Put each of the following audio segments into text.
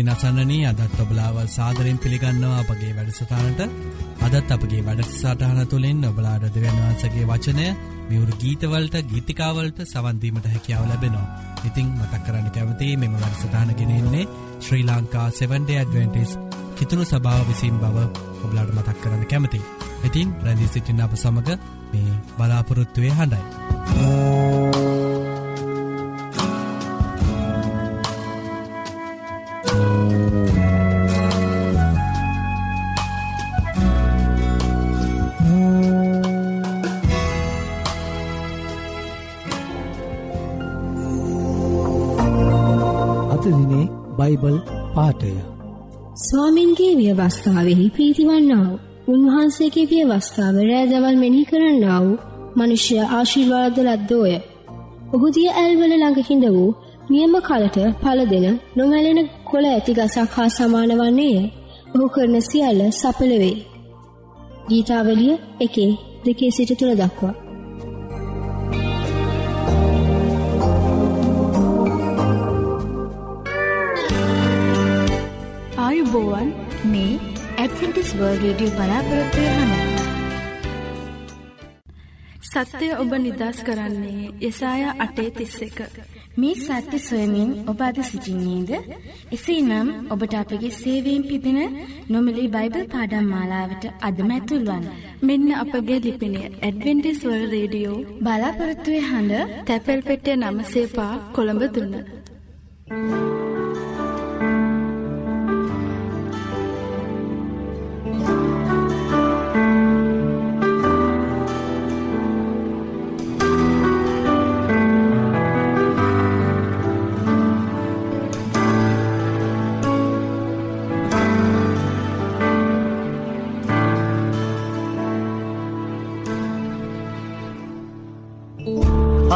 ඉතින් අසන්නනී අදත් ඔබලාව සාදරෙන් පිළිගන්නවා අපගේ වැඩසටානට අදත් අපගේ වැඩසටහන තුළින් ඔබලාඩ දෙවන්වන්සගේ වචනය මියවරු ගීතවලට ගීතිකාවලට සවන්දීමට හැකියාව ලැබෙනවා. ඉතිං මතක් කරන්න කැමති මෙම වැඩසටාන ගෙනෙන්නේ ශ්‍රී ලංකා 7ඩ ඇඩවෙන්ටිස් කිතුුණු සභාව විසින් බව ඔබලාට මතක් කරන්න කැමති. ඉතින් ප්‍රැදිී සිටින්න අප සමඟ මේ බලාපොරොත්තුවය හඬයි. බයිබල් පාටය ස්වාමින්ගේ ව්‍යවස්ථාවෙහි ප්‍රීතිවන්නාව උන්වහන්සේගේ ව්‍යවස්ථාව රෑදවල් මෙනි කරන්නාව මනුෂ්‍ය ආශිර්වාද ලද්දෝය. ඔහුදිය ඇල්වල ළඟ හිඳ වූ නියම කලට පල දෙන නොමැලෙන කොළ ඇති ගසක් හා සමාන වන්නේය. ඔහු කරන සියල්ල සපලවේ. ගීතාවලිය එකේ දෙකේ සිට තුළ දක්වා. ඇඩ්වෙන්ටිස් වර්ල්ඩ් රේඩියෝ බලාපොරොත්තු වෙන සත්‍යය ඔබ නිදස් කරන්නේ යසාය අටේ තිස්ස එක. මේ සත්‍ය සොයමින් ඔබ අද සිසිින්නේද. එසේ නම් ඔබට අපගේ සේවීම් පිදින නොමිලි බයිබල් පාඩම් මාලාවට අදමැතුල්වන්. මෙන්න අපගේ ලිපිනේ ඇඩවෙන්ටිස්වල් රේඩියෝ බලාපොරත්තුවේ හඬ තැපැල් පෙටේ නම සේපා කොළඹ දුන්න.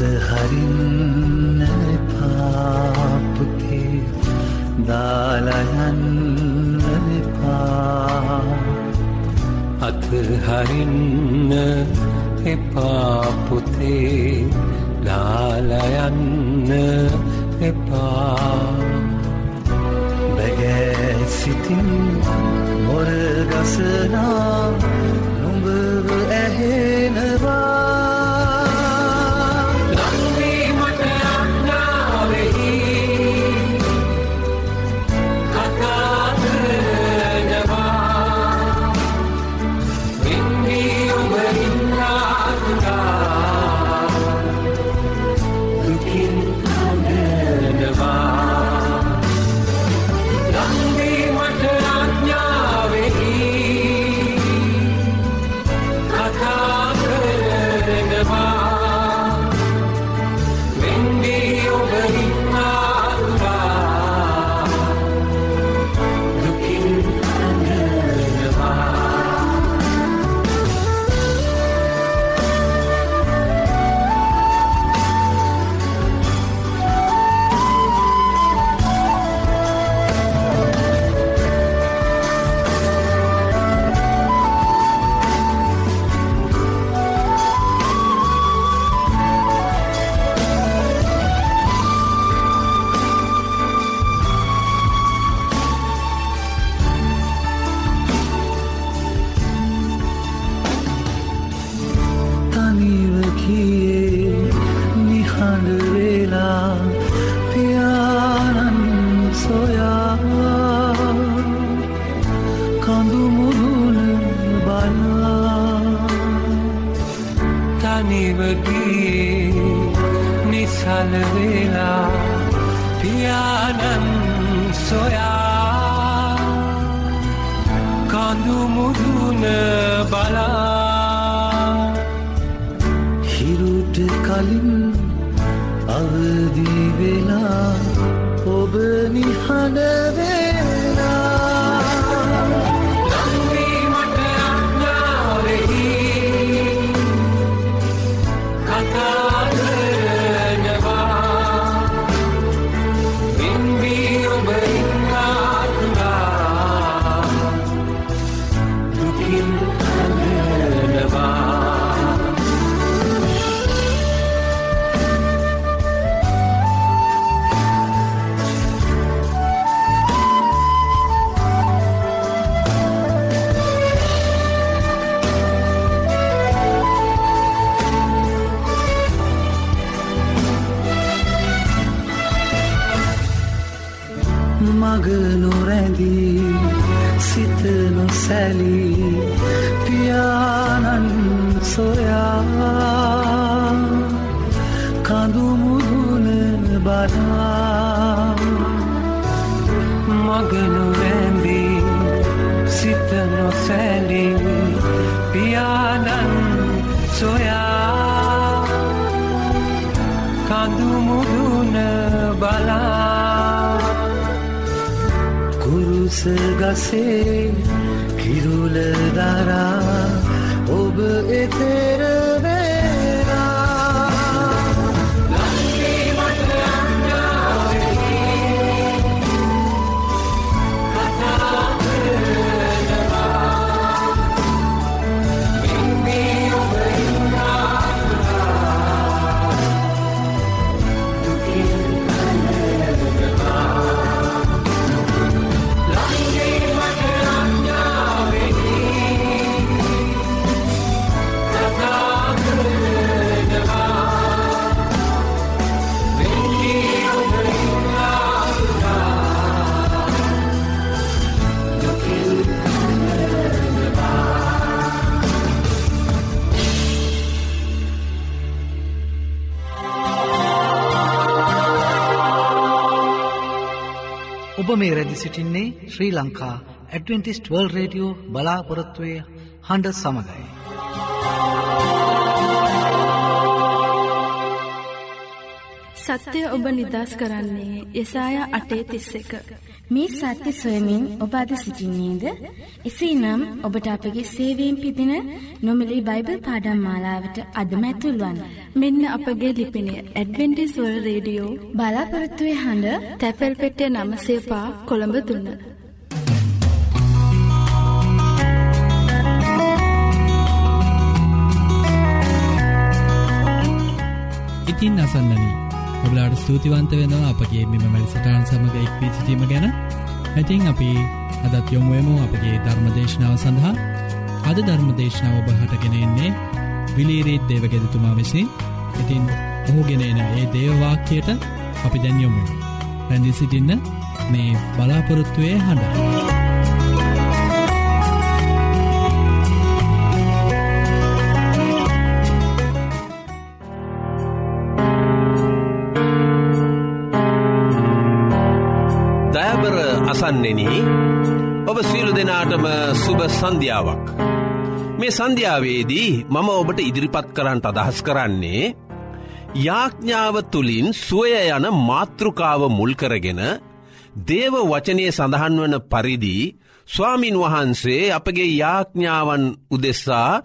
අතහරින්න පාපුතේ. දාලයන්න එපා අතහරින්න එපාපුතේ දාලයන්න එපා සිතින් මොරගසනා නුඹව මුදුන බලා හිරුට කලින් අවදිවෙලා ඔබ නිහඬවෙලා से ඔබ මේ රැදි සිටින්නේ Sri Lanka adventist world radio බලාපොරොත්තුවය හඬ සමඟයි. සත්‍යය ඔබ නිදස් කරන්නේ යසාය අටේ තිස්ස එක. මේ සත්‍ය සොයමින් ඔබ අද සිසිින්නේද? එසේ නම් ඔබට අපගේ සේවීම් පිදින නොමලි බයිබල් පාඩම් මාලාවට අදමැතුල්වන්. මෙන්න අපගේ ලිපිනය ඇඩවෙන්ටිස්වල් රේඩියෝ බලාපොරොත්තුවේ හඬ තැපැල් පෙටිය නමසේපා කොළඹ තුන්න. ඉතින් අසන්නනී ඔබලාට ස්තුතිවන්ත වෙනවා. අපගේ මෙම මැලිසටාන් සමඟ එක්වී සිටීම ගැන. ඇතින් අපි අදත් යොමුුවමු අපගේ ධර්මදේශනාව සඳහා. අද ධර්මදේශනාව ඔබහටගෙන එන්නේ විලීරීත් දේවගෙදතුමා විසින්. ඉතින් ඔහුගෙනන ඒ දේවවාක්‍යයට අපි දැන් යොමු රැඳදි සිටින්න මේ බලාපොරොත්තුවය හඬ. දෑබර අසන්නෙන ඔබ සියලු දෙනාටම සුභ සන්ධ්‍යාවක්. මේ සන්ධ්‍යාවේදී මම ඔබට ඉදිරිපත් කරන්නට අදහස් කරන්නේ යාඥාව තුළින් සුවය යන මාතෘකාව මුල්කරගෙන දේව වචනය සඳහන් වන පරිදි ස්වාමින් වහන්සේ අපගේ යාඥාවන් උදෙස්සා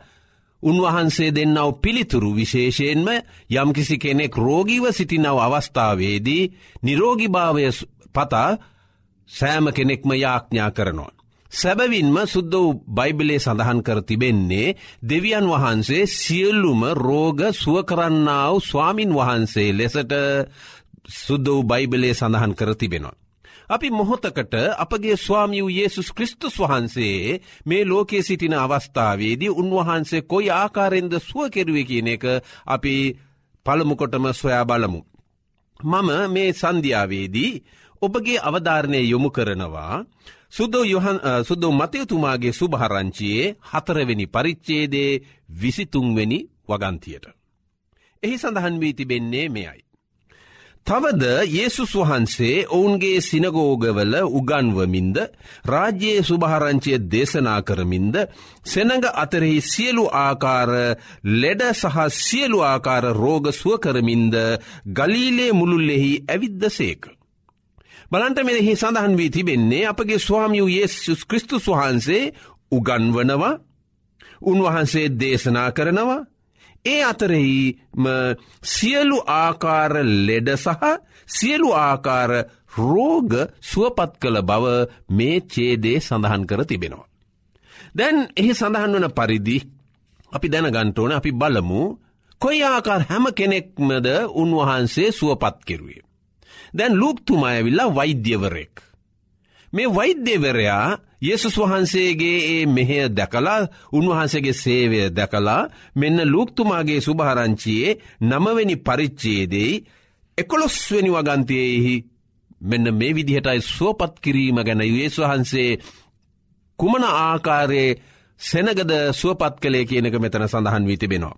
උන්වහන්සේ දෙන්නව පිළිතුරු විශේෂයෙන්ම යම්කිසි කෙනෙක් රෝගීව සිටිනව අවස්ථාවේදී නිරෝගිභාවය පතා සෑම කෙනෙක්ම යාඥා කරනවා. සැබවින්ම සුද්ද වූ බයිබිලේ සඳහන් කර තිබෙන්නේ දෙවියන් වහන්සේ සියල්ලුම රෝග සුවකරන්නාව ස්වාමින් වහන්සේ ලෙසට සුද්ද වූ බයිබිලේ සඳහන් කර තිබෙනවා. අපි මොහොතකට අපගේ ස්වාමිය වූ යේසුස් kristus වහන්සේ මේ ලෝකයේ සිටින අවස්ථාවේදී උන්වහන්සේ කොයි ආකාරෙන්ද සුව කෙරුවේ කියන එක අපි පළමුකොටම සොයා බලමු. මම මේ සන්ධ්‍යාවේදී ඔබගේ අවධාරණය යොමු කරනවා සුද්දෝ මතයතුමාගේ සුභහරංචියයේ හතරවෙනි පරිච්චේදේ විසිතුන්වෙනි වගන්තියට. එහි සඳහන් වී තිබෙන්නේ මෙයයි. තවද යේසුස් වහන්සේ ඔවුන්ගේ සිනගෝගවල උගන්වමින්ද රාජ්‍යයේ සුභහරංචිය දේශනා කරමින්ද සෙනඟ අතරෙහි සියලු ආකාර ලෙඩ සහ සියලු ආකාර රෝග සුව කරමින්ද ගලීලේ මුළුල්ලෙහි ඇවිද්ද සේක. බලන්ට මෙෙහි සඳහන් වී තිබෙන්නේ අපගේ ස්වාමියූ යේසුස් කෘස්තුස් වහන්සේ උගන්වනවා උන්වහන්සේ දේශනා කරනවා ඒ අතරෙහිම සියලු ආකාර ලෙඩ සහ සියලු ආකාර රෝග සුවපත් කළ බව මේ චේදේ සඳහන් කර තිබෙනවා. දැන් එහි සඳහන් වන පරිදි අපි දැනගන්ටෝන අපි බලමු කොයි ආකාර හැම කෙනෙක්මද උන්වහන්සේ සුවපත් කෙරුවේ. දැන් ලූක්තුමායවිල්ලා වෛද්‍යවරෙක්. මේ වෛද්‍යවරයා යෙසුස් වහන්සේගේ ඒ මෙහෙය දැකලා උන්වහන්සේගේ සේවය දැකලා මෙන්න ලූක්තුමාගේ සුභහරංචියයේ නමවැනි පරිච්චේදෙයි එකොළොස්වනි වගන්තයෙහි මෙන්න මේ විදිහටයි සුවපත් කිරීම ගැන යේසු වහන්සේ කුමන ආකාරයේ සෙනගද සුවපත් කළේ කියනක මෙතන සඳහන් වී තිබෙනවා.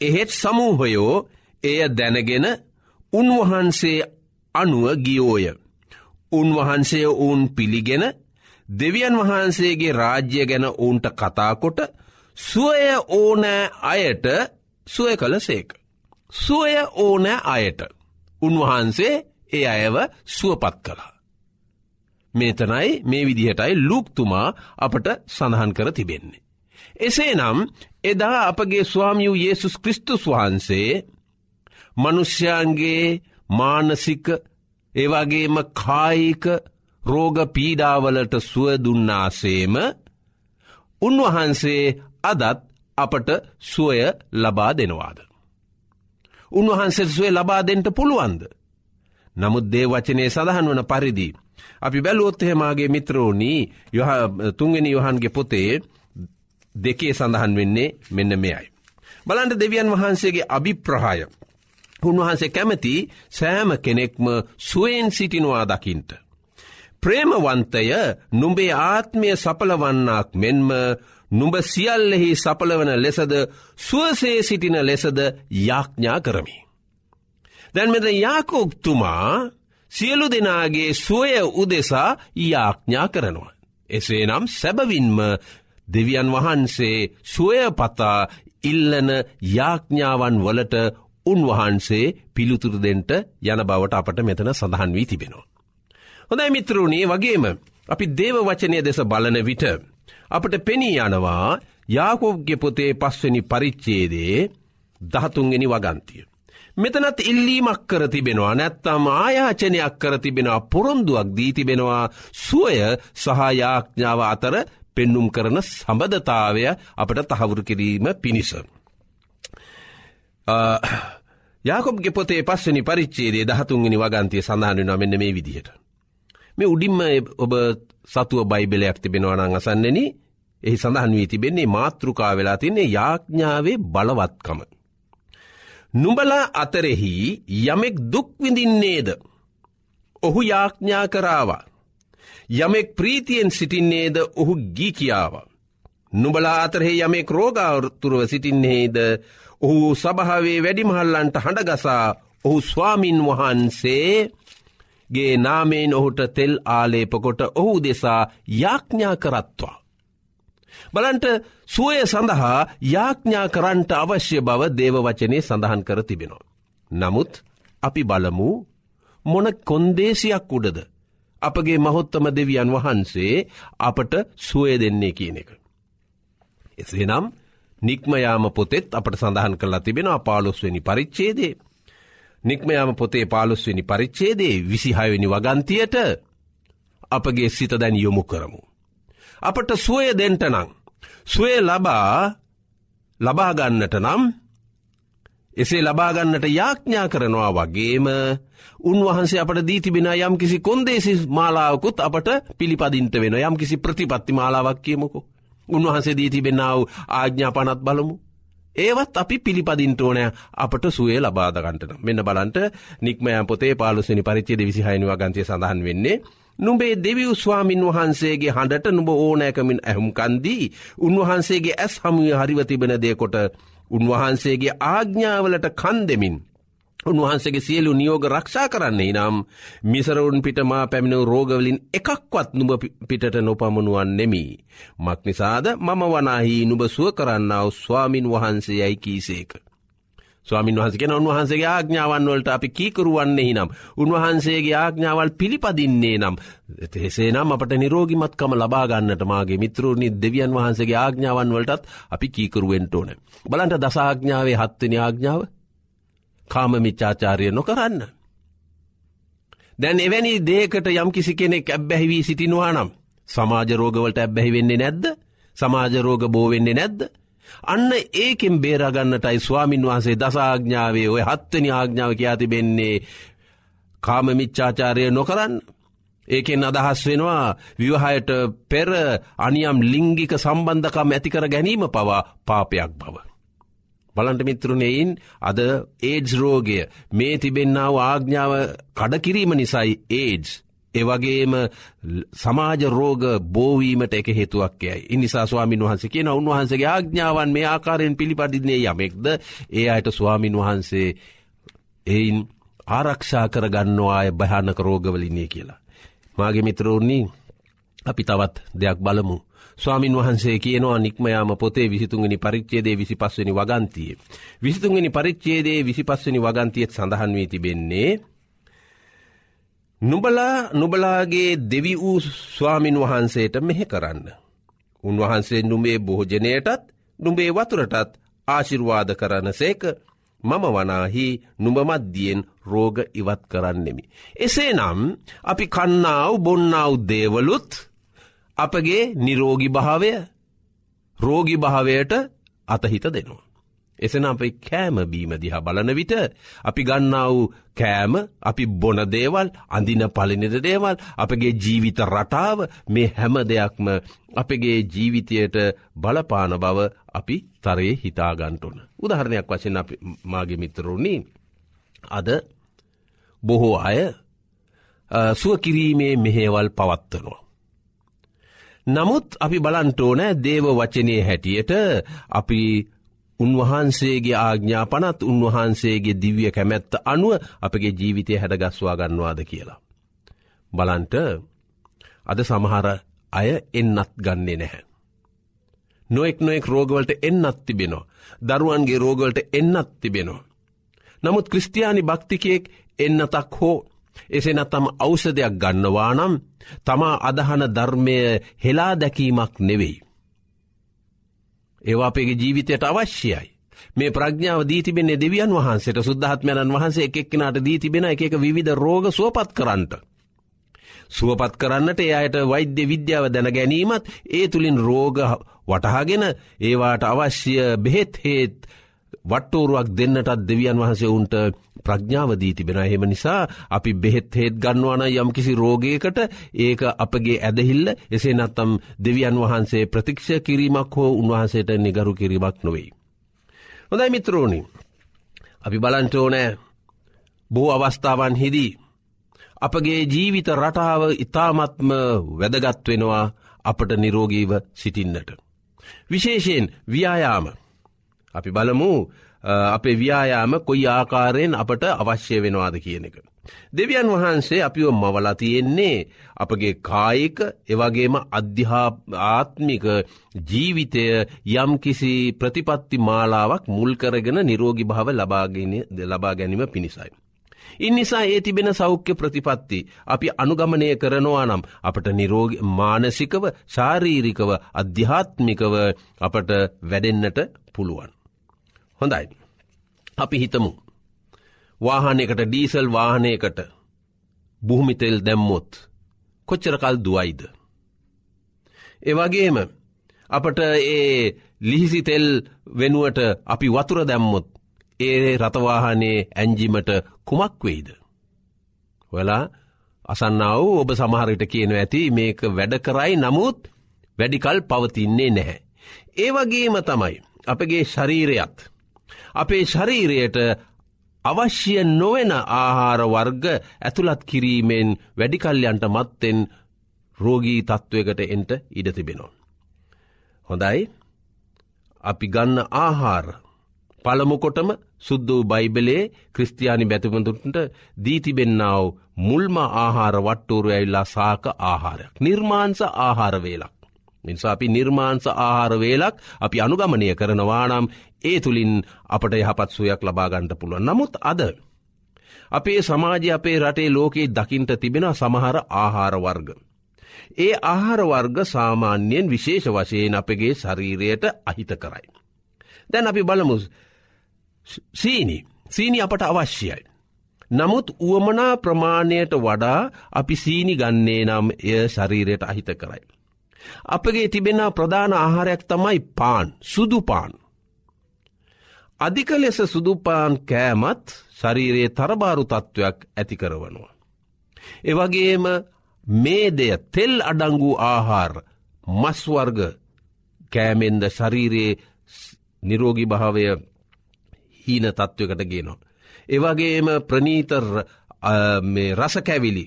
එහෙත් සමූහයෝ එය දැනගෙන උන්වහන්සේ අනුව ගියෝය. උන්වහන්සේ ඔවුන් පිළිගෙන දෙවියන් වහන්සේගේ රාජ්‍ය ගැන ඔවුන්ට කතාකොට සුවය ඕනෑ අයට සුවය කළ සේක. සුවය ඕනෑ අයට. උන්වහන්සේ ඒ අයව සුවපත් කළා. මේතනයි මේ විදිහටයි ලූක්තුමා අපට සඳහන් කර තිබෙන්නේ. එසේ නම් එදා අපගේ ස්වාමියූ යේසුස් කෘස්තුස් වහන්සේ මනුෂ්‍යයන්ගේ මානසික ඒවගේම කායික රෝග පීඩාවලට සුවදුන්නාසේම උන්වහන්සේ අදත් අපට සුවය ලබා දෙනවාද. උන්වහන්සේ සුවේ ලබා දෙන්ට පුළුවන්ද. නමුත් දේ වචනය සඳහන් වන පරිදි. අපි බැලුවොත්තහෙමගේ මිත්‍රෝනී තුන්ගෙන යොහන්ගේ පොතේ දෙකේ සඳහන් වෙන්නේ මෙන්න මෙයයි. බලන්ට දෙවියන් වහන්සේගේ අභිප්‍රහාය. උන්වහන්සේ කැමති සෑම කෙනෙක්ම සුවෙන් සිටිනවා දකිින්ට. ප්‍රේමවන්තය නුඹේ ආත්මය සපලවන්නක් මෙන්ම නුඹ සියල්ලෙහි සපලවන ලෙසද සුවසේ සිටින ලෙසද යාඥා කරමි. දැන් මෙද යාකෝක්තුමා සියලු දෙනාගේ සුවය උදෙසා යාඥා කරනවා. එසේ නම් සැබවින්ම දෙවියන් වහන්සේ සුවය පතා ඉල්ලන යාඥාවන් වලට උන්වහන්සේ පිළිතුරදෙන්ට යන බවට අපට මෙතන සඳහන් වී තිබෙනවා. හොඳයි මිත්‍රරුණේ වගේම අපි දේව වචනය දෙස බලන විට. අපට පෙනී යනවා යාකෝග්‍ය පොතේ පස්වනි පරිච්චේදේ දහතුන්ගෙන වගන්තිය. මෙතනත් ඉල්ලීමක් කර තිබෙනවා නැත්තම් ආයාචනයක් කර තිබෙනවා පොරොන්දුවක් දී තිබෙනවා සුවය සහයාඥාව අතර පෙන්නුම් කරන සබඳතාවය අපට තහවුරු කිරීම පිණිස. යාකොබ්ගේ පොතේ පස්සනි පරිච්චේදේ දහතුන්ගනි වගන්තිය සඳහන නොමෙන්න මේ විදිහට. මේ උඩින්ම ඔබ සතුව බයිබලයක් තිබෙනවනං අසන්නෙන එහි සඳහන් වී තිබෙන්නේ මාතෘකා වෙලා තින්නේ යාඥාවේ බලවත්කම. නුඹලා අතරෙහි යමෙක් දුක්විඳින්නේද. ඔහු යාඥා කරාවා. යමෙක් ප්‍රීතියෙන් සිටින්නේද ඔහු ගී කියාව. නුබලා අතරහේ යමෙක් රෝගාවතුරුව සිටින්නේද ඔහු සභාවේ වැඩිමහල්ලන්ට හඬගසා ඔහු ස්වාමින් වහන්සේ ගේ නාමේන් ඔහුට තෙල් ආලේපකොට ඔහු දෙසා යාඥා කරත්වා. බලන්ට සුවය සඳහා යාඥා කරන්ට අවශ්‍ය බව දේවවචනය සඳහන් කර තිබෙනවා. නමුත් අපි බලමු මොන කොන්දේසියක් උඩද. අපගේ මහොත්තම දෙවියන් වහන්සේ අපට සුවය දෙන්නේ කියන එක. එසේනම් නික්මයාම පොතෙත් අපට සඳහන් කරලා තිබෙන අපාලොස්වනි පරිච්චේදේ. නික්මයාම පොතේ පාලොස්වනි පරිච්චේදේ විසිහයවනි වගන්තියට අපගේ සිත දැන් යොමු කරමු. අපට සුවය දෙන්ටනං. සුවය ලබා ලබාගන්නට නම් එසේ ලබාගන්නට යාඥා කරනවා වගේම උන්වහන්සේ අපට දීතිබෙන යම් කිසි කොන්දේසි මාලාවකුත් අපට පිළිපදින්ට වෙන යම් කිසි ප්‍රතිපත්ති මාලාවක් කියමුකෝ. උන්වහන්සේ දී තිබෙන්නාව ආඥා පනත් බලමු. ඒවත් අපි පිළිපදින්ට ඕනෑ අපට සුවේ ලබාදගන්ටන මෙන්න බලන්ට නික්මයම් පොතේ පාලුසනි පරිච්චේද විසිහයනිවා ගන්තය සඳහන් වෙන්නේ. නුඹේ දෙවියු ස්වාමින් වහන්සේගේ හඬට නුඹ ඕනෑකමින් ඇහුම්කන්දී උන්වහන්සේගේ ඇස් හමුවේ හරිව තිබෙන දේකොට උන්වහන්සේගේ ආග්ඥාවලට කන් දෙමින් උන්වහන්සේගේ සියලු නියෝග රක්ෂා කරන්නේ නම් මිසරවුන් පිට මා පැමිණ රෝගවලින් එකක්වත් නුබ පිටට නොපමණුවන් නෙමී. මක්නිසාද මම වනාහි නුබ සුව කරන්නාව ස්වාමින් වහන්සේ යැයි කීසේක. ස්වාමින් වහන්සගෙන උන්වහන්සේගේ ආඥාවන් වලට අපි කීකරුවන්නේ නම් උන්වහන්සේගේ ආඥාවල් පිළිපදින්නේ නම් එසේ නම් අපට නිරෝගිමත්කම ලබාගන්නට මාගේ මිත්‍රූණනි දෙවියන් වහන්සේගේ ආඥාවන් වලටත් අපි කීකරුවෙන්ට ඕන. බලන්ට දසාඥාවේ හත්වනි ආඥාව කාම මිච්චාචාරය නොකරන්න. දැන් එවැනි දේකට යම් කිසි කෙනෙක් ඇබ්බැහිවී සිටිනවා නම් සමාජරෝගවලට ඇබ්බැහි වෙන්නේ නැද්ද සමාජරෝග බෝවෙන්නේ නැද්ද අන්න ඒකෙන් බේරගන්නටයි ස්වාමින් වහන්සේ දසාඥාවේ ඔය හත්වනි ආඥාව කියා තිබෙන්නේ කාම මිච්චාචාරය නොකරන්න. ඒකෙන් අදහස් වෙනවා විවහයට පෙර අනියම් ලිංගික සම්බන්ධකම් ඇතිකර ගැනීම පවා පාපයක් බව. බලන්ට මිත්‍රුණෙයින් අද ඒජ් රෝගය මේ තිබෙන්නාව ආග්ඥාව කඩකිරීම නිසයි ඒජ් එවගේම සමාජ රෝග බෝවීමට එක හේතුවක් යයි. ඉනිසා ස්වාමින් වහන්සේ කියන උන්වහන්සගේ ආඥාවන් මේ ආකාරයෙන් පිළිපදින්නේ යමෙක්ද ඒ අයට ස්වාමින් වහන්සේ එයින් ආරක්ෂා කරගන්නවා අය භයානක රෝගවලින්නේ කියලා. මාගේ මිත්‍රෝන්නේ අපි තවත් දෙයක් බලමු. ස්වාමින් වහන්සේ කියනවා නික්මයාම පොතේ විසිතුන්ගනි පරිච්චේදේ විසි පස්වනි වගන්තිය. විසිතුන්ගනි පරිච්චේදේ විසි පස්වනි වගන්තියත් සඳහන් වී තිබෙන්නේ නුබලා නුබලාගේ දෙවි වූ ස්වාමින් වහන්සේට මෙහෙ කරන්න. උන්වහන්සේ නුඹේ බෝජනයටත් නුඹේ වතුරටත් ආශිර්වාද කරන සේක මම වනාහි නුඹමත්දියෙන් රෝග ඉවත් කරන්නෙමි. එසේ නම් අපි කන්නාව බොන්නාව දේවලුත් අපගේ නිරෝගි භාවය රෝගි භාවයට අතහිත දෙනවා. එසන අපයි කෑම බීම දිහා බලන විට අපි ගන්නා වූ කෑම අපි බොන දේවල් අඳින පලිනිද දේවල් අපගේ ජීවිත රටාව මේ හැම දෙයක්ම අපගේ ජීවිතයට බලපාන බව අපි තරයේ හිතාගන්ටුන. උදහරණයක් වශයෙන් අපි මාගේ මිත්‍රරුණි අද බොහෝ අය සුව කිරීමේ මෙහේවල් පවත්වනවා. නමුත් අපි බලන්ටෝනෑ දේව වචනය හැටියට අපි උන්වහන්සේගේ ආග්ඥාපනත් උන්වහන්සේගේ දිවිය කැමැත්ත අනුව අපගේ ජීවිතය හැඩගස්වා ගන්නවාද කියලා. බලන්ට අද සමහර අය එන්නත් ගන්නේ නැහැ. නොෙක් නොෙක් රෝගවලට එන්නත් තිබෙනවා. දරුවන්ගේ රෝගවලට එන්නත් තිබෙනවා. නමුත් ක්‍රස්ටයානි භක්තිකයෙක් එන්නතක් හෝ එසේ නත්තම අවසදයක් ගන්නවා නම් තමා අදහන ධර්මය හෙලා දැකීමක් නෙවෙයි. ඒවා අපේගේ ජීවිතයට අවශ්‍යයි. මේ ප්‍රඥාව දීතිබෙන්නේ දෙවියන් වහන්සේට සුද්ධහත්මයණන් වහන්සේ එකක්කෙනට දීතිබෙන එක විධ රෝග සුවපත් කරන්නට. සුවපත් කරන්නට එයට වෛද්‍ය විද්‍යාව දැන ගැනීමත් ඒ තුළින් රෝග වටහාගෙන ඒවාට අවශ්‍ය බෙහෙත් හේත් වට්ටෝරුවක් දෙන්නටත් දෙවියන් වහන්සේ උන්ට ප්‍රඥාවදී තිබෙන හෙම නිසා අපි බෙහෙත් හේත් ගන්නවන යම් කිසි රෝගයකට ඒක අපගේ ඇදහිල්ල එසේ නත්තම් දෙවියන් වහන්සේ ප්‍රතික්ෂ කිරීමක් හෝ උන්වහන්සේට නිගරු කිරීමක් නොවෙයි. හොඳයි මිත්‍රෝණි අපි බලන්ටෝනෑ බෝ අවස්ථාවන් හිදී. අපගේ ජීවිත රටාව ඉතාමත්ම වැදගත් වෙනවා අපට නිරෝගීව සිටින්නට. විශේෂයෙන් ව්‍යයාම අපි බලමු අපේ ව්‍යයාම කොයි ආකාරයෙන් අපට අවශ්‍ය වෙනවාද කියන එක. දෙවියන් වහන්සේ අපිව මවලා තියෙන්නේ අපගේ කායික එවගේම අධ්‍යාත්මික ජීවිතය යම් කිසි ප්‍රතිපත්ති මාලාවක් මුල් කරගෙන නිරෝගි භාව ලබාගෙන ලබා ගැනීම පිණිසයි. ඉන් නිසා ඒ තිබෙන සෞඛ්‍ය ප්‍රතිපත්ති අපි අනුගමනය කරනවා නම් අපට නිරෝග මානසිකව ශාරීරිකව අධ්‍යාත්මිකව අපට වැඩෙන්න්නට පුළුවන්. හොඳයි. අපි හිතමු. වාහනයකට ඩීසල් වාහනයකට බුහමිතෙල් දැම්මොත් කොච්චරකල් දුවයිද. ඒවගේම අපට ඒ ලිහිසි තෙල් වෙනුවට අපි වතුර දැම්මොත් ඒ රතවාහනේ ඇන්ජිමට කුමක් වෙයිද. වෙලා අසන්නාව ඔබ සමහරට කියන ඇති මේක වැඩ කරයි නමුත් වැඩිකල් පවතින්නේ නැහැ. ඒවගේම තමයි අපගේ ශරීරයත් අපේ ශරීරයට අවශ්‍ය නොවෙන ආහාර වර්ග ඇතුළත් කිරීමෙන් වැඩිකල්යන්ට මත්තෙන් රෝගී තත්ත්වයකට එන්ට ඉඩ තිබෙනවා. හොඳයි අපි ගන්න ආහාර පළමුකොටම සුද්ද වූ බයිබලේ ක්‍රස්තියානි බැතිමතුන්ට දීතිබෙන්නාව මුල්ම ආහාර වට්ටෝරු ඇල්ලා සාක ආහාරයක්. නිර්මාන්ස ආහාරවේලක්. නිසා අපි නිර්මාන්ස ආහාරවේලක් අපි අනුගමනය කරනවානම් ඒ තුළින් අපට යහපත් සුවයක් ලබාගන්ට පුළුවන්. නමුත් අද. අපේ සමාජ අපේ රටේ ලෝකයේ දකිින්ට තිබෙන සමහර ආහාර වර්ග. ඒ ආහාර වර්ග සාමාන්‍යයෙන් විශේෂ වශයෙන් අපගේ ශරීරයට අහිත කරයි. දැන් අපි බලමු සීනි සීනි අපට අවශ්‍යයි. නමුත් උවමනා ප්‍රමාණයට වඩා අපි සීනි ගන්නේ නම් එය ශරීරයට අහිත කරයි. අපගේ තිබෙන ප්‍රධාන ආහාරයක් තමයි පාන් සුදුපාන්. අධික ලෙස සුදුපාන් කෑමත් ශරීරයේ තරබාරු තත්ත්වයක් ඇති කරවනවා. එවගේම මේ දෙය තෙල් අඩංගු ආහාර මස්වර්ග කෑමෙන්ද ශරීරයේ නිරෝගි භාවය හීන තත්ත්වකට ගේනවා. ඒවගේම ප්‍රනීතර් රසකැවිලි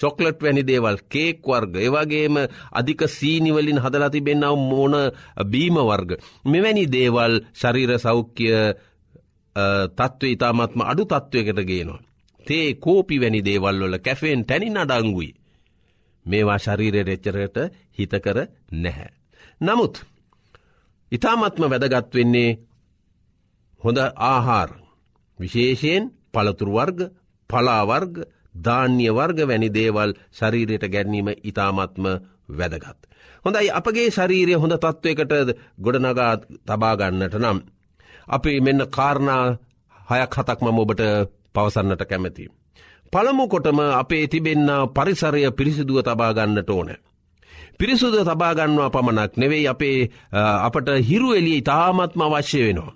චොක්ලට් වැනි දේවල් කේක් වර්ග ඒවගේම අධික සීනිවලින් හදලා තිබෙන්න්නව මෝන බීම වර්ග. මෙවැනි දේවල් ශරීර සෞඛ්‍ය තත්ත්ව ඉතාමත්ම අඩු තත්ත්වයකට ගේනවා. තේ කෝපි වැනි දේවල්වල කැෆෙන් තැනින් අඩංගුයි. මේවා ශරීරයට එච්චරට හිතකර නැහැ. නමුත් ඉතාමත්ම වැදගත් වෙන්නේ හොඳ ආහාර විශේෂයෙන් පළතුරු වර්ග පලාවර්ග ධාන්‍ය වර්ග වැනි දේවල් ශරීරයට ගැනීම ඉතාමත්ම වැදගත්. හොඳයි අපගේ ශරීරය හොඳ තත්ත්වයකට ගොඩනගා තබාගන්නට නම්. අපි මෙන්න කාරණා හයක් හතක්ම ඔබට පවසන්නට කැමැති. පළමුකොටම අපේ තිබෙන්න පරිසරය පිරිසිදුව තබාගන්නට ඕන. පිරිසුද තබාගන්නවා පමණක් නෙවෙයි අපේ අපට හිරු එලිය ඉතාමත්ම අවශ්‍ය වෙනවා.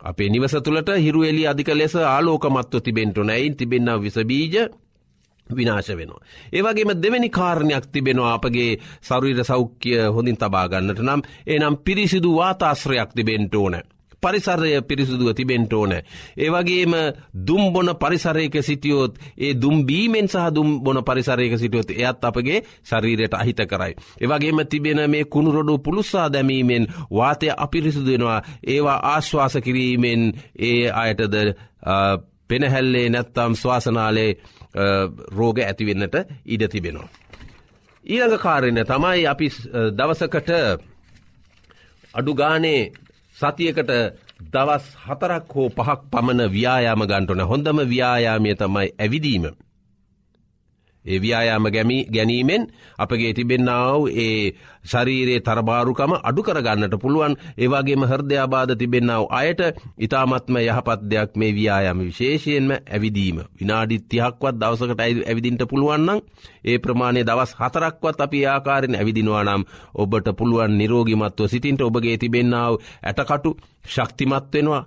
අපේ නිවස තුළට හිරු එලි අධික ලෙස ආලෝකමත්ව තිබෙන්ටු නැයින් තිබෙන්න්න විසබීජ විනාශ වෙනවා. ඒවගේම දෙවැනි කාරණයක් තිබෙනවා අපගේ සරුීර සෞඛ්‍ය හොඳින් තබාගන්නට නම් එනම් පිරිසිදු වාතාශ්‍රයක් තිබෙන්ට ඕනෑ. පරිසරය පිරිසුදුව තිබෙන්ට ඕන. ඒවගේම දුම්බොන පරිසරයක සිටියෝත් ඒ දුම්බීමෙන් සහ දුම්බොන පරිසරයක සිටියොත් එයත් අපගේ ශරීරයට අහිත කරයි. ඒවගේම තිබෙන මේ කුණුරොඩු පුළුස්සා දැමීමෙන් වාතය අපිරිසුදුවෙනවා ඒවා ආශ්වාස කිරීමෙන් ඒ අයටද පෙනහැල්ලේ නැත්තම් ශ්වාසනාලේ රෝග ඇතිවෙන්නට ඉඩ තිබෙනවා. ඊළඟ කාරණ තමයි අපි දවසකට අඩුගානේ සතියකට දවස් හතරක් හෝ පහක් පමණ ව්‍යයාම ගන්ටන හොඳම ව්‍යයාමය තමයි ඇවිදීම. ඒ ව්‍යයාම ගැමි ගැනීමෙන් අපගේ තිබෙන්නාව ඒ ශරීරයේ තරබාරුකම අඩු කරගන්නට පුළුවන්. ඒවාගේම හර්දයාබාධ තිබෙන්නාව අයට ඉතාමත්ම යහපත් දෙයක් මේ ව්‍යයාම විශේෂයෙන්ම ඇවිදීම. විනාඩිත්‍යයක්වත් දවසකට ඇවිදින්ට පුළුවන්නම් ඒ ප්‍රමාණය දවස් හතරක්වත් අපි ආකාරෙන් ඇවිදිනවා නම් ඔබට පුළුවන් නිරෝගිමත්ව සිටින්ට ඔබගේ තිබෙන්නාව ඇටකටු ශක්තිමත් වෙනවා.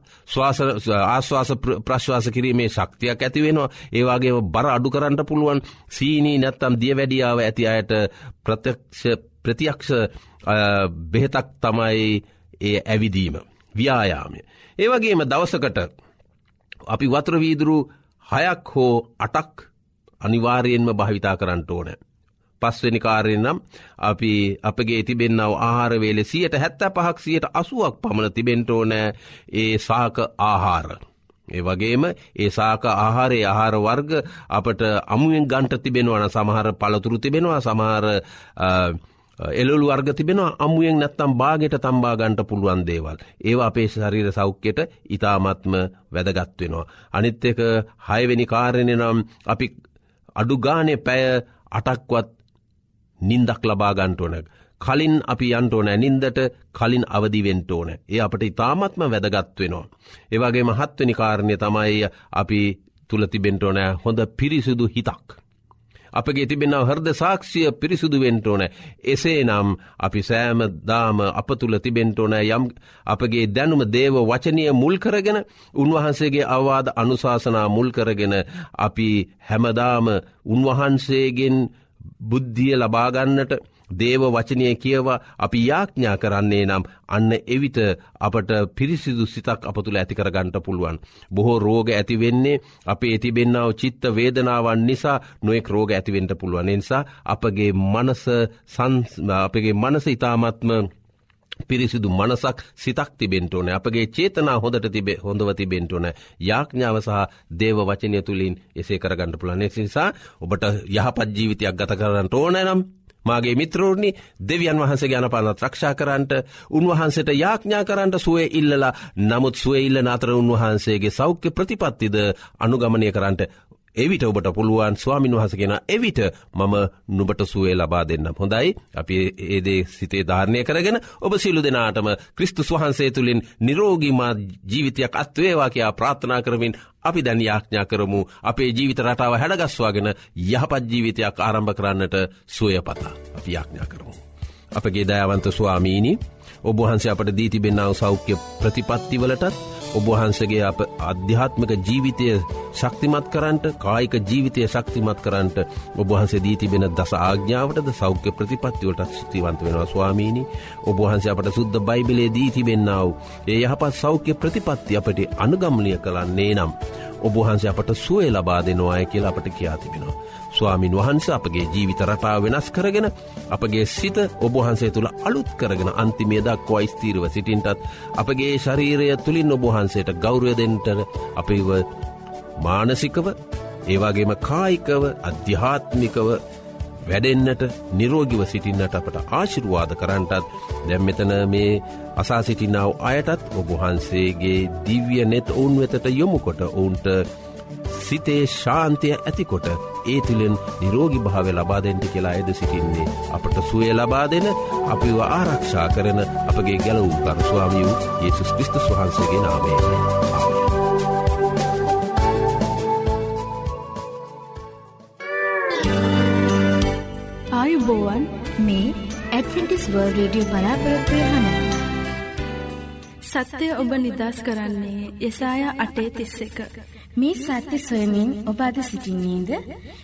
ආශ්වාස ප්‍රශ්වාස කිරීමේ ශක්තියක් ඇතිවෙනවා ඒවාගේ බර අඩු කරන්නට පුළුවන්. සීනී නැත්තම් දිය වැඩියාව ඇති අයට ප්‍රතියක්ෂ බෙහෙතක් තමයි ඒ ඇවිදීම ව්‍යයාමය. ඒවගේම දවසකට අපි වත්‍රවීදුරු හයක් හෝ අටක් අනිවාර්යෙන්ම භාවිතා කරන්නට ඕනෑ. පස්වෙනි කාරයෙන් නම් අපි අපගේ තිබෙන්න්නව ආහාරවේල සියට හැත්ත පහක් සියට අසුවක් පමණ තිබෙන්ටෝ නෑ ඒ සාක ආහාර. ඒ වගේම ඒ සාක ආහාරයේ ආහාර වර්ග අපට අමුවෙන් ගන්ට තිබෙනවන සමහර පළතුරු තිබෙනවා සමහර එලොලු වර්ග තිබෙනවා අමුවෙන් නැත්තම් බාගෙට තම්බා ගන්ට පුළුවන් දේවල්. ඒවා අපේ ශරීර සෞඛ්‍යයට ඉතාමත්ම වැදගත්වෙනවා. අනිත් එක හයවෙනි කාරණය නම් අපි අඩුගානය පැය අටක්වත් නින්දක් ලබා ගන්ටඕන. කලින් අපි අන්ටෝන නින්දට කලින් අවදිවෙන්ටෝන. ඒ අපට ඉතාමත්ම වැදගත් වෙනවා. ඒවගේ මහත්වනි කාරණය තමයි අපි තුළතිබෙන්ටෝනෑ හොඳ පිරිසිදු හිතක්. අපගේ තිබෙන හර්ද සාක්ෂිය පිරිසුදු වෙන්ටෝන. එසේ නම් අපි සෑම දාම අප තුළ තිබෙන්ටෝන යම් අපගේ දැනුම දේව වචනය මුල් කරගෙන උන්වහන්සේගේ අවාද අනුශාසනා මුල් කරගෙන අපි හැමදාම උන්වහන්සේගෙන් බුද්ධිය ලබාගන්නට දේව වචනය කියවා අපි යාඥා කරන්නේ නම් අන්න එවිට අපට පිරිසිදු සිතක් අප තුළ ඇති කරගන්නට පුළුවන්. බොහෝ රෝග ඇතිවෙන්නේ අපේ තිබෙන්නාව චිත්ත වේදනාවන් නිසා නොෙක් රෝග ඇතිවෙන්ට පුළුවන්. නිසා අපගේ මනස අපගේ මනස ඉතාමත්ම පිරිසිදු මනසක් සිතක් තිබෙන්ට ඕන. අපගේ චේතනා හොඳට තිබේ හොඳව තිබෙන්ට ඕන. යාඥාව සහ දේව වචනය තුළින් එසේ කරගන්නට පුළනේ නිසා ඔබට යහපත් ජීවිතයක් ගත කරන්නට ඕන නම් මාගේ මිත්‍රෝර්ණි දෙවියන් වහන්සේ ගැන පනත් රක්ෂා කරන්නට උන්වහන්සේට යාඥා කරන්නට සුවේ ඉල්ලලා නමුත් සුවේ ඉල්ල අතර උන්වහන්සේගේ සෞඛ්‍ය ප්‍රතිපත්තිද අනුගමනය කරන්නට එවිට ඔබට පුළුවන් ස්වාමින් වහස කෙන එවිට මම නුබට සුවේ ලබා දෙන්නම්. හොඳයි. අපි ඒදේ සිතේ ධාරණය කරගෙන ඔබ සිල්ලු දෙනාටම ක්‍රිස්තුස් වහන්සේ තුළින් නිරෝගීමා ජීවිතයක් අත්වේවා කියා ප්‍රාථනා කරමින් අපි දැන් යාඥා කරමු. අපේ ජීවිත රටාව හැඩගස්වාගෙන යහපත් ජීවිතයක් ආරම්භ කරන්නට සුවය පතා. අපි යාඥා කරමු. අපගේ දයවන්ත ස්වාමීණි ඔබහන්සේ අපට දීතිබෙන්නාව සෞඛ්‍ය ප්‍රතිපත්තිවලටත් ඔබහන්සගේ අප අධ්‍යාත්මක ජීවිතය ශක්තිමත් කරන්ට කායික ජීවිතය ශක්තිමත් කරන්ට ඔබහන්සේ දී තිබෙන දස ආග්ඥාවටද සෞඛ්‍ය ප්‍රතිපත්තිවලට ස්තිවන්ත වෙනවා ස්වාමීණි ඔබහන්සේ අපට සුද්ද බයිබලේ දී තිබෙන්න්නාව ඒ යහපත් සෞඛ්‍ය ප්‍රතිපත්ති අපට අනුගම්ලිය කරන්නේ නම් ඔබහන්සේ අපට සුවේ ලබා දෙනවාය කියලා අපට කියා තිබෙනවා. ස්වාමින් වහන්ස අපගේ ජීවිත රටාව වෙනස් කරගෙන අපගේ සිත ඔබහන්සේ තුළ අලුත් කරගෙන අන්තිමේ දක්වා ස්තීරව සිටින්ටත් අපගේ ශරීරය තුළින් ඔබහන්සේට ගෞරයදෙන්ට අපිව මානසිකව ඒවාගේම කායිකව අධ්‍යාත්මිකව වැඩෙන්න්නට නිරෝගිව සිටින්නට අපට ආශිරුවාද කරන්නටත් දැම් මෙතන මේ අසා සිටිනාව අයටත් ඔබහන්සේගේ දිව්‍ය නෙත් ඔවුන් වෙතට යොමුකොට ඔවුන්ට සිතේ ශාන්තය ඇතිකොට ඒ තුළෙන් නිරෝගි භාව ලබාදෙන්ටි කියලා ඇද සිටින්නේ අපට සුවය ලබා දෙන අපිව ආරක්ෂා කරන අපගේ ගැලවූ කරුස්වාමියූ ඒසුස් ක්‍රිස්තුස් වහන්සේගේ නාමේ. ආයුබෝවන් මේ ඇඩ්වෙන්ටිස් වර්ල් රේඩියෝ බලාපොරොත්වය හන. සත්‍යය ඔබ නිදස් කරන්නේ යසාය අටේ තිස්ස එක. මේ සත්‍ය සොයමින් ඔබ අද සිසිින්නේද.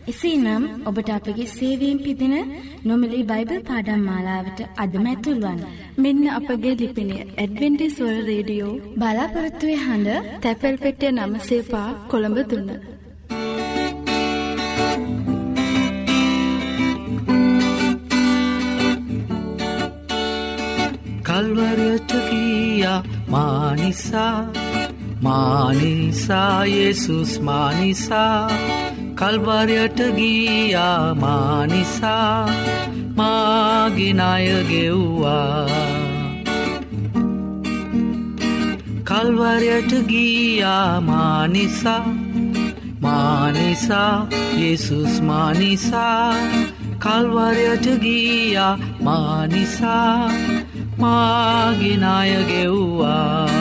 එසේ නම් ඔබට අපගේ සේවීම් පිදින නොමලි බයිබල් පාඩම් මාලාවට අදම ඇතුල්වන්. මෙන්න අපගේ ලිපිනේ ඇඩවෙන්ටිස්වල් රේඩියෝ බලාපොරත්තුවය හඬ තැපැල් පෙටිය නමසේපා කොළඹ දුන්න. කල්වරයට ගියා මානිසා මානිසා යේසුස් මානිසා කල්වරයට ගියා මානිසා මාගිනය ගෙව්වා. කල්වරයට ගියා මානිසා මානිසා යේසුස් මානිසා කල්වරයට ගියා මානිසා මාගිනය ගෙව්වා.